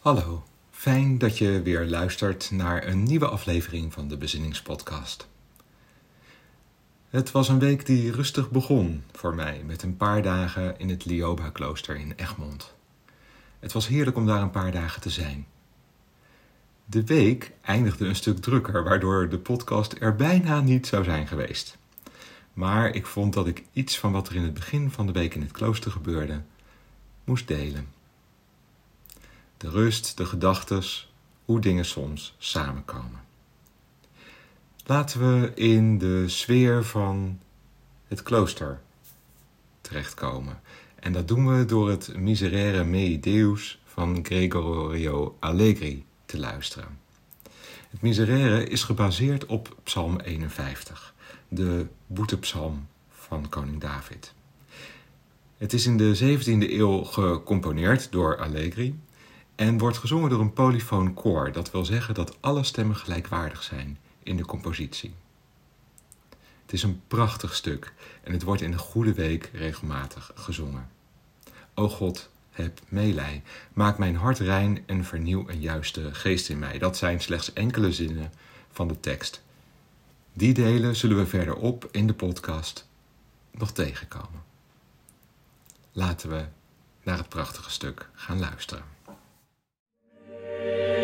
Hallo, fijn dat je weer luistert naar een nieuwe aflevering van de Bezinningspodcast. Het was een week die rustig begon voor mij met een paar dagen in het Lioba-klooster in Egmond. Het was heerlijk om daar een paar dagen te zijn. De week eindigde een stuk drukker, waardoor de podcast er bijna niet zou zijn geweest. Maar ik vond dat ik iets van wat er in het begin van de week in het klooster gebeurde, moest delen. De rust, de gedachtes, hoe dingen soms samenkomen. Laten we in de sfeer van het klooster terechtkomen. En dat doen we door het Miserere Mei Deus van Gregorio Allegri te luisteren. Het Miserere is gebaseerd op Psalm 51, de boetepsalm van koning David. Het is in de 17e eeuw gecomponeerd door Allegri en wordt gezongen door een polyfoon koor. Dat wil zeggen dat alle stemmen gelijkwaardig zijn in de compositie. Het is een prachtig stuk en het wordt in de Goede Week regelmatig gezongen. O God, heb meelij, maak mijn hart rein en vernieuw een juiste geest in mij. Dat zijn slechts enkele zinnen van de tekst. Die delen zullen we verderop in de podcast nog tegenkomen. Laten we naar het prachtige stuk gaan luisteren. Amen.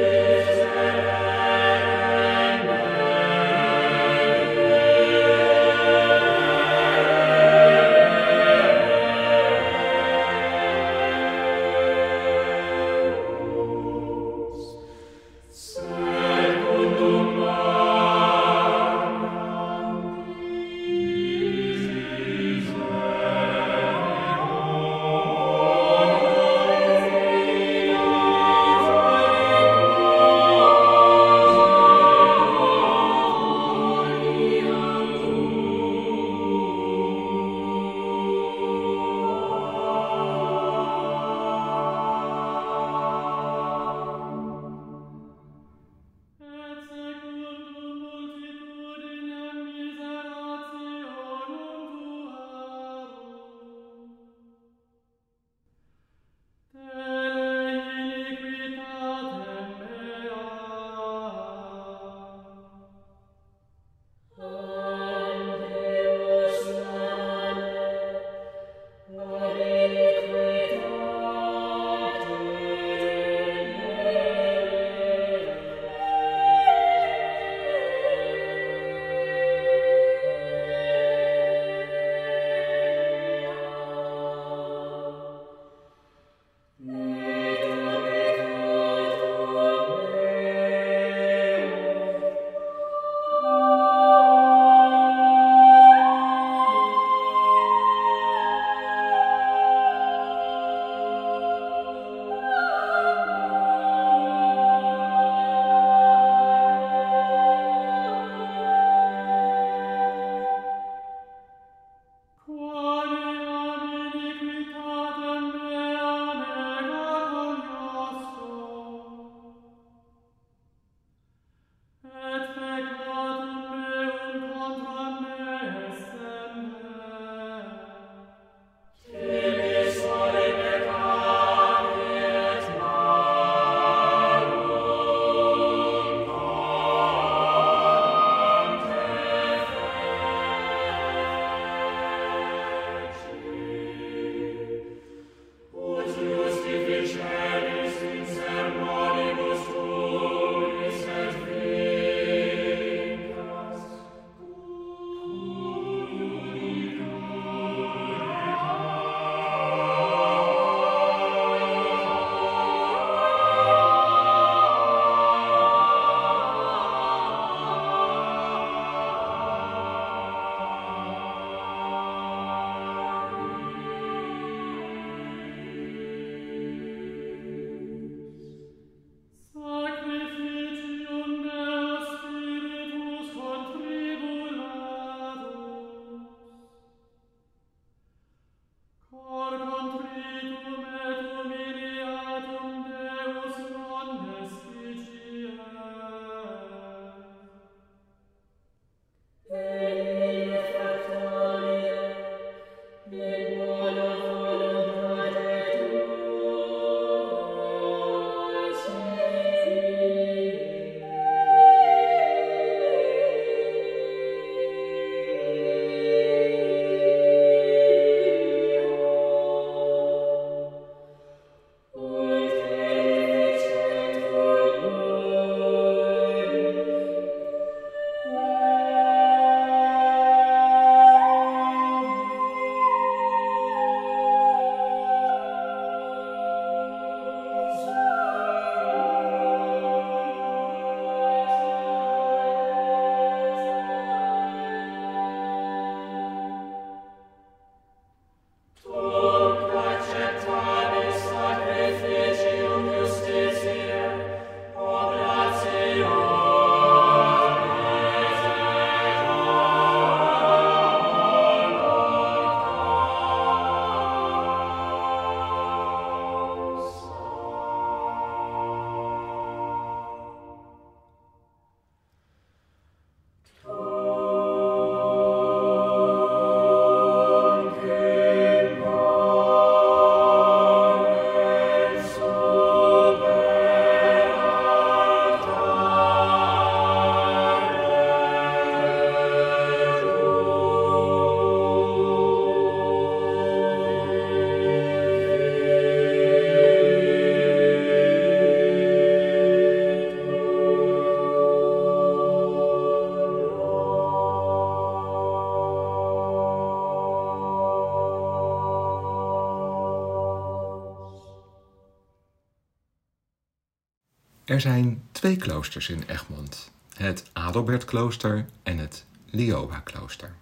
Er zijn twee kloosters in Egmond: het Adelbertklooster en het Lioba-klooster.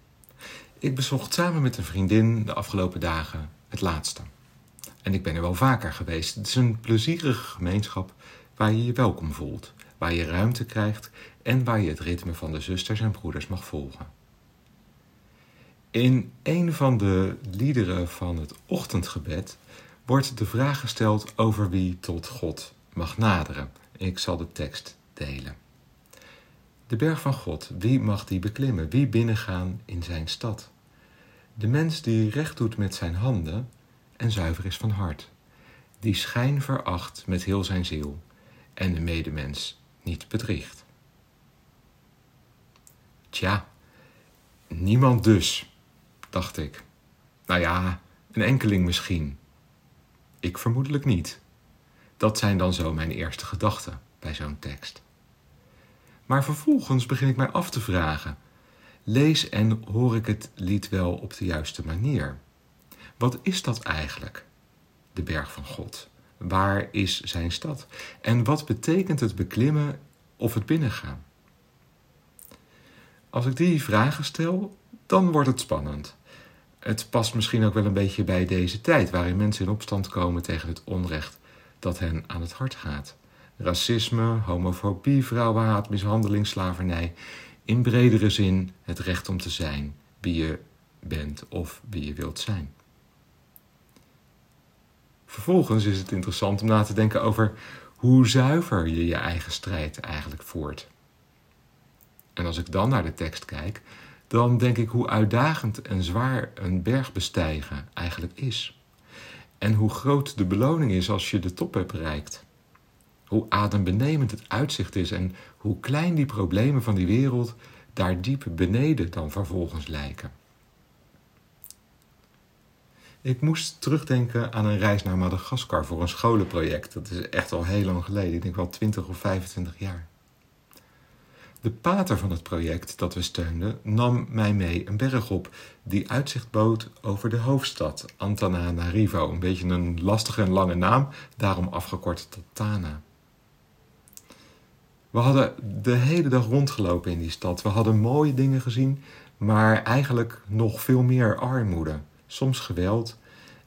Ik bezocht samen met een vriendin de afgelopen dagen het laatste. En ik ben er wel vaker geweest. Het is een plezierige gemeenschap waar je je welkom voelt, waar je ruimte krijgt en waar je het ritme van de zusters en broeders mag volgen. In een van de liederen van het ochtendgebed wordt de vraag gesteld over wie tot God mag naderen. Ik zal de tekst delen. De berg van God, wie mag die beklimmen? Wie binnengaan in zijn stad? De mens die recht doet met zijn handen en zuiver is van hart, die schijn veracht met heel zijn ziel en de medemens niet bedriegt. Tja, niemand dus, dacht ik. Nou ja, een enkeling misschien. Ik vermoedelijk niet. Dat zijn dan zo mijn eerste gedachten bij zo'n tekst. Maar vervolgens begin ik mij af te vragen: lees en hoor ik het lied wel op de juiste manier? Wat is dat eigenlijk, de berg van God? Waar is zijn stad? En wat betekent het beklimmen of het binnengaan? Als ik die vragen stel, dan wordt het spannend. Het past misschien ook wel een beetje bij deze tijd, waarin mensen in opstand komen tegen het onrecht dat hen aan het hart gaat. Racisme, homofobie, vrouwenhaat, mishandeling, slavernij. In bredere zin het recht om te zijn wie je bent of wie je wilt zijn. Vervolgens is het interessant om na te denken over hoe zuiver je je eigen strijd eigenlijk voert. En als ik dan naar de tekst kijk, dan denk ik hoe uitdagend en zwaar een berg bestijgen eigenlijk is. En hoe groot de beloning is als je de top hebt bereikt. Hoe adembenemend het uitzicht is en hoe klein die problemen van die wereld daar diep beneden dan vervolgens lijken. Ik moest terugdenken aan een reis naar Madagaskar voor een scholenproject. Dat is echt al heel lang geleden, ik denk wel 20 of 25 jaar. De pater van het project dat we steunden nam mij mee een berg op die uitzicht bood over de hoofdstad, Antananarivo. Een beetje een lastige en lange naam, daarom afgekort tot Tana. We hadden de hele dag rondgelopen in die stad. We hadden mooie dingen gezien, maar eigenlijk nog veel meer armoede. Soms geweld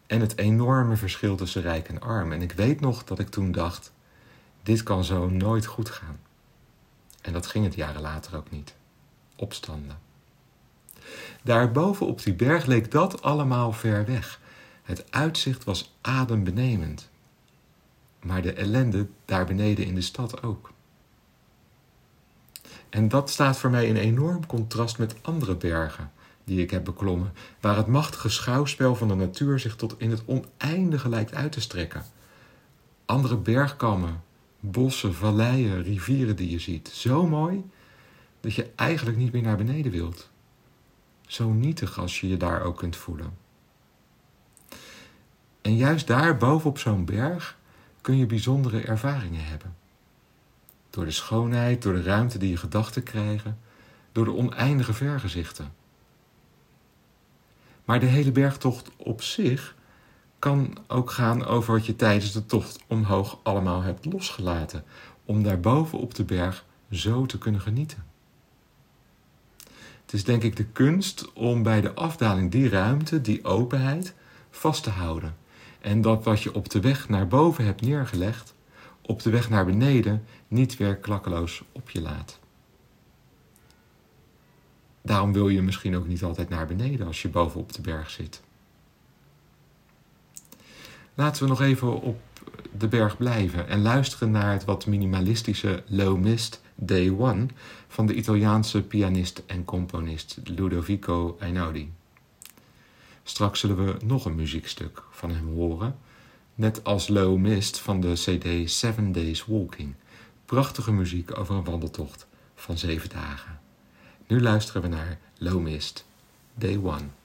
en het enorme verschil tussen rijk en arm. En ik weet nog dat ik toen dacht: dit kan zo nooit goed gaan. En dat ging het jaren later ook niet. Opstanden. Daarboven op die berg leek dat allemaal ver weg. Het uitzicht was adembenemend. Maar de ellende daar beneden in de stad ook. En dat staat voor mij in enorm contrast met andere bergen die ik heb beklommen, waar het machtige schouwspel van de natuur zich tot in het oneindige lijkt uit te strekken. Andere bergkammen, bossen, valleien, rivieren die je ziet. Zo mooi dat je eigenlijk niet meer naar beneden wilt. Zo nietig als je je daar ook kunt voelen. En juist daar bovenop zo'n berg kun je bijzondere ervaringen hebben. Door de schoonheid, door de ruimte die je gedachten krijgen, door de oneindige vergezichten. Maar de hele bergtocht op zich kan ook gaan over wat je tijdens de tocht omhoog allemaal hebt losgelaten, om daarboven op de berg zo te kunnen genieten. Het is denk ik de kunst om bij de afdaling die ruimte, die openheid, vast te houden. En dat wat je op de weg naar boven hebt neergelegd, op de weg naar beneden niet weer klakkeloos op je laat. Daarom wil je misschien ook niet altijd naar beneden als je boven op de berg zit. Laten we nog even op de berg blijven en luisteren naar het wat minimalistische Low Mist Day One van de Italiaanse pianist en componist Ludovico Einaudi. Straks zullen we nog een muziekstuk van hem horen, net als Low Mist van de CD Seven Days Walking. Prachtige muziek over een wandeltocht van zeven dagen. Nu luisteren we naar Low Mist, Day One.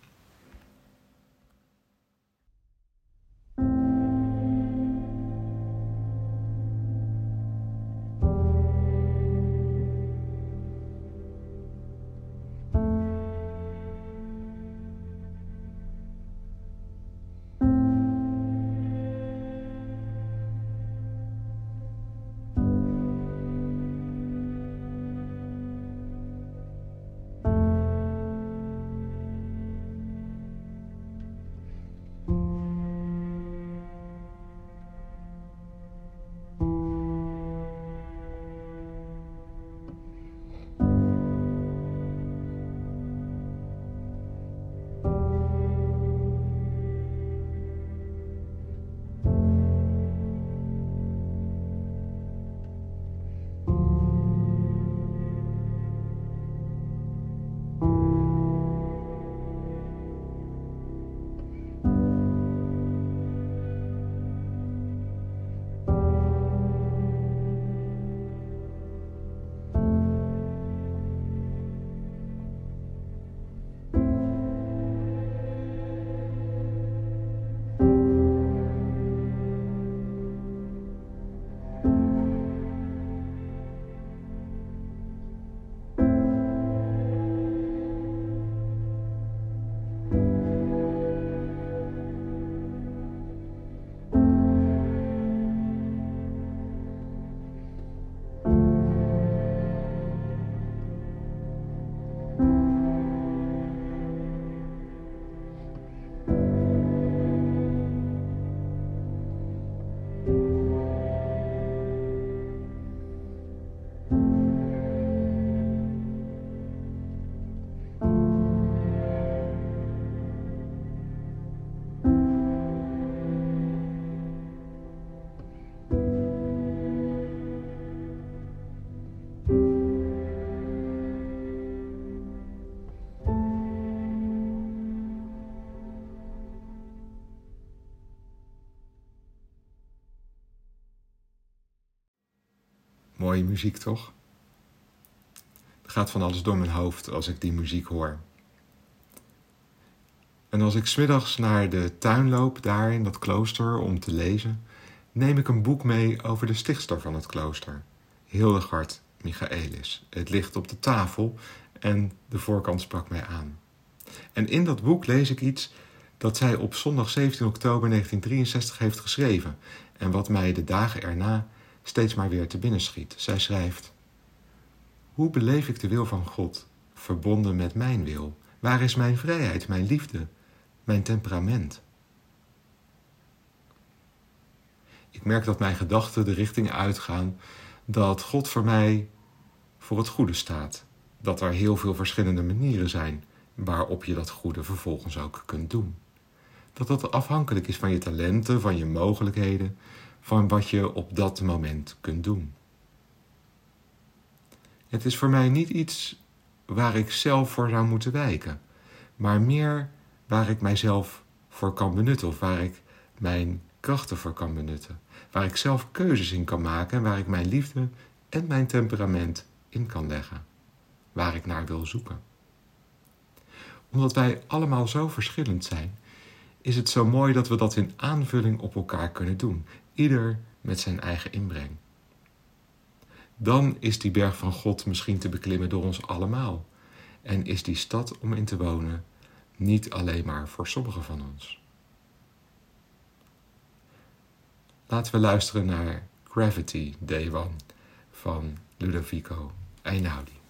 Muziek, toch? Er gaat van alles door mijn hoofd als ik die muziek hoor. En als ik smiddags naar de tuin loop, daar in dat klooster, om te lezen, neem ik een boek mee over de stichtster van het klooster, Hildegard Michaelis. Het ligt op de tafel en de voorkant sprak mij aan. En in dat boek lees ik iets dat zij op zondag 17 oktober 1963 heeft geschreven en wat mij de dagen erna steeds maar weer te binnen schiet. Zij schrijft: Hoe beleef ik de wil van God verbonden met mijn wil? Waar is mijn vrijheid, mijn liefde, mijn temperament? Ik merk dat mijn gedachten de richting uitgaan dat God voor mij voor het goede staat. Dat er heel veel verschillende manieren zijn waarop je dat goede vervolgens ook kunt doen. Dat dat afhankelijk is van je talenten, van je mogelijkheden, van wat je op dat moment kunt doen. Het is voor mij niet iets waar ik zelf voor zou moeten wijken, maar meer waar ik mijzelf voor kan benutten of waar ik mijn krachten voor kan benutten, waar ik zelf keuzes in kan maken en waar ik mijn liefde en mijn temperament in kan leggen, waar ik naar wil zoeken. Omdat wij allemaal zo verschillend zijn, is het zo mooi dat we dat in aanvulling op elkaar kunnen doen, ieder met zijn eigen inbreng. Dan is die berg van God misschien te beklimmen door ons allemaal en is die stad om in te wonen niet alleen maar voor sommigen van ons. Laten we luisteren naar Gravity Day One van Ludovico Einaudi.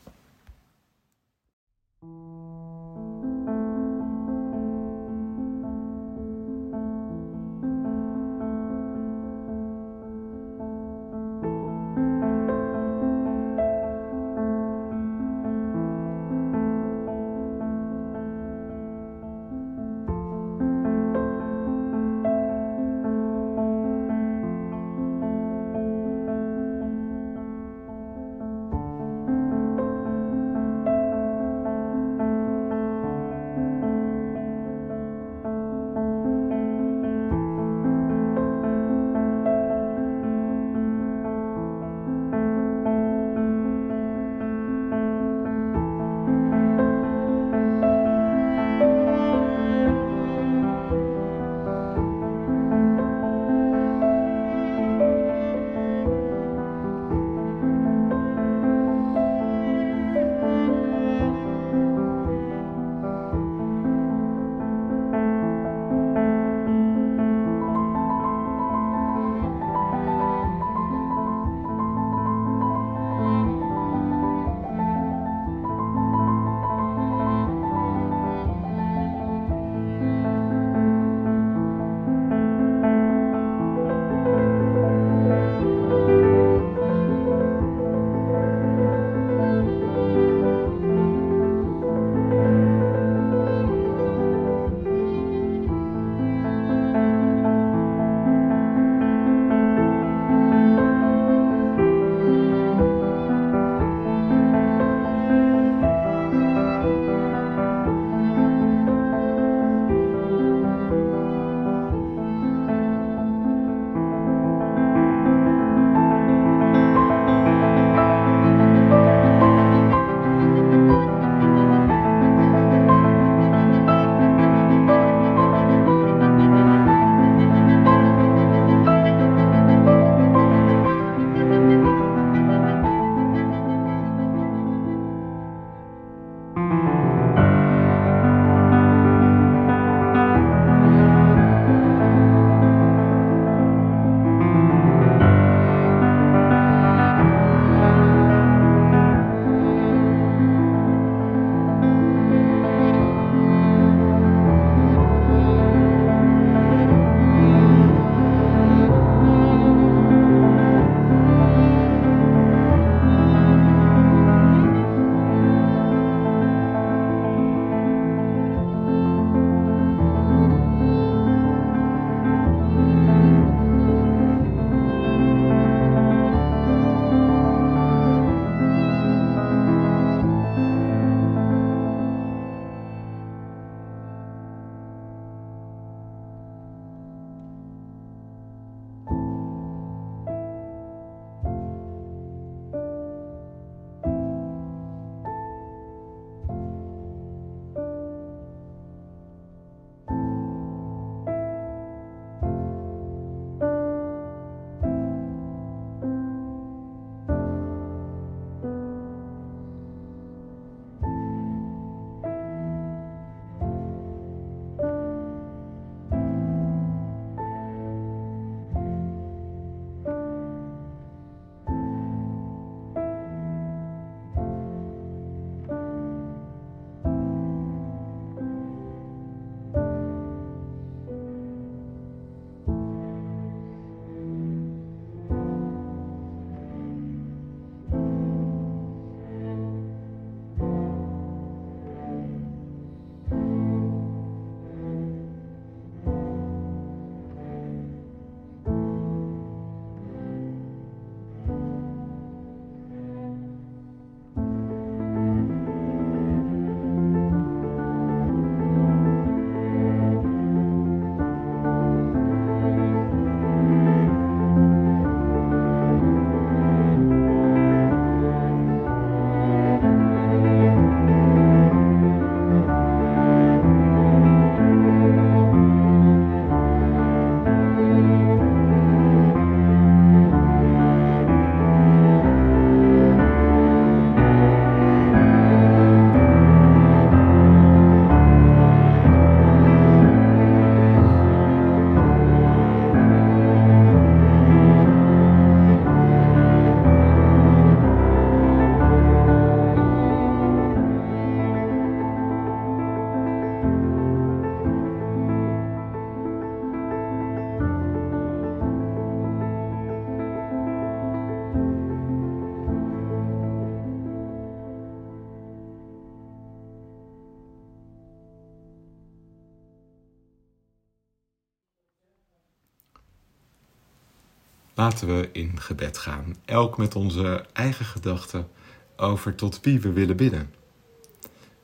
Laten we in gebed gaan, elk met onze eigen gedachten over tot wie we willen bidden.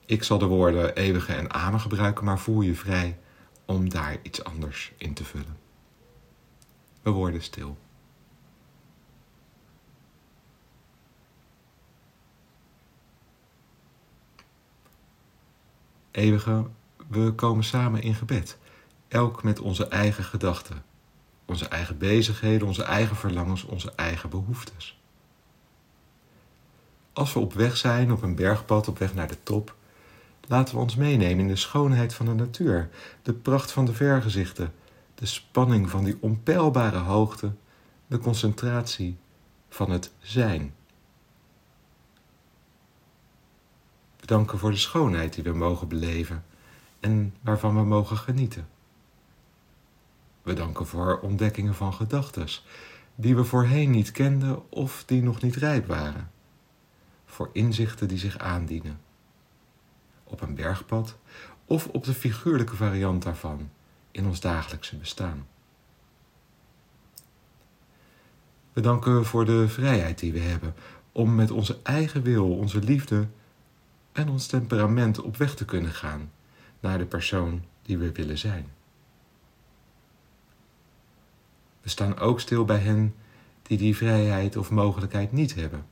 Ik zal de woorden eeuwige en amen gebruiken, maar voel je vrij om daar iets anders in te vullen. We worden stil. Eeuwige, we komen samen in gebed, elk met onze eigen gedachten, onze eigen bezigheden, onze eigen verlangens, onze eigen behoeftes. Als we op weg zijn, op een bergpad, op weg naar de top, laten we ons meenemen in de schoonheid van de natuur, de pracht van de vergezichten, de spanning van die onpeilbare hoogte, de concentratie van het zijn. Bedanken voor de schoonheid die we mogen beleven en waarvan we mogen genieten. We danken voor ontdekkingen van gedachten die we voorheen niet kenden of die nog niet rijp waren. Voor inzichten die zich aandienen. Op een bergpad of op de figuurlijke variant daarvan in ons dagelijkse bestaan. We danken voor de vrijheid die we hebben om met onze eigen wil, onze liefde en ons temperament op weg te kunnen gaan naar de persoon die we willen zijn. We staan ook stil bij hen die die vrijheid of mogelijkheid niet hebben,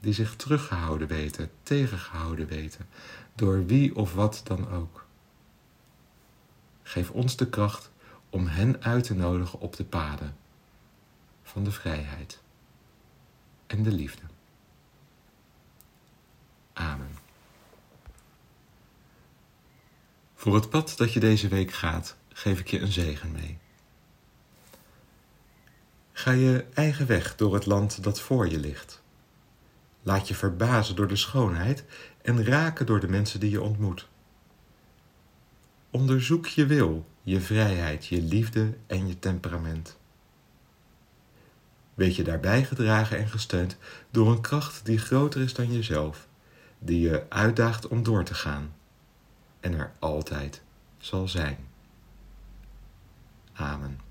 die zich teruggehouden weten, tegengehouden weten, door wie of wat dan ook. Geef ons de kracht om hen uit te nodigen op de paden van de vrijheid en de liefde. Amen. Voor het pad dat je deze week gaat, geef ik je een zegen mee. Ga je eigen weg door het land dat voor je ligt. Laat je verbazen door de schoonheid en raken door de mensen die je ontmoet. Onderzoek je wil, je vrijheid, je liefde en je temperament. Weet je daarbij gedragen en gesteund door een kracht die groter is dan jezelf, die je uitdaagt om door te gaan en er altijd zal zijn. Amen.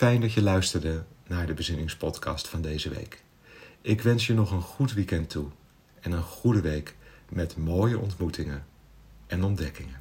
Fijn dat je luisterde naar de bezinningspodcast van deze week. Ik wens je nog een goed weekend toe en een goede week met mooie ontmoetingen en ontdekkingen.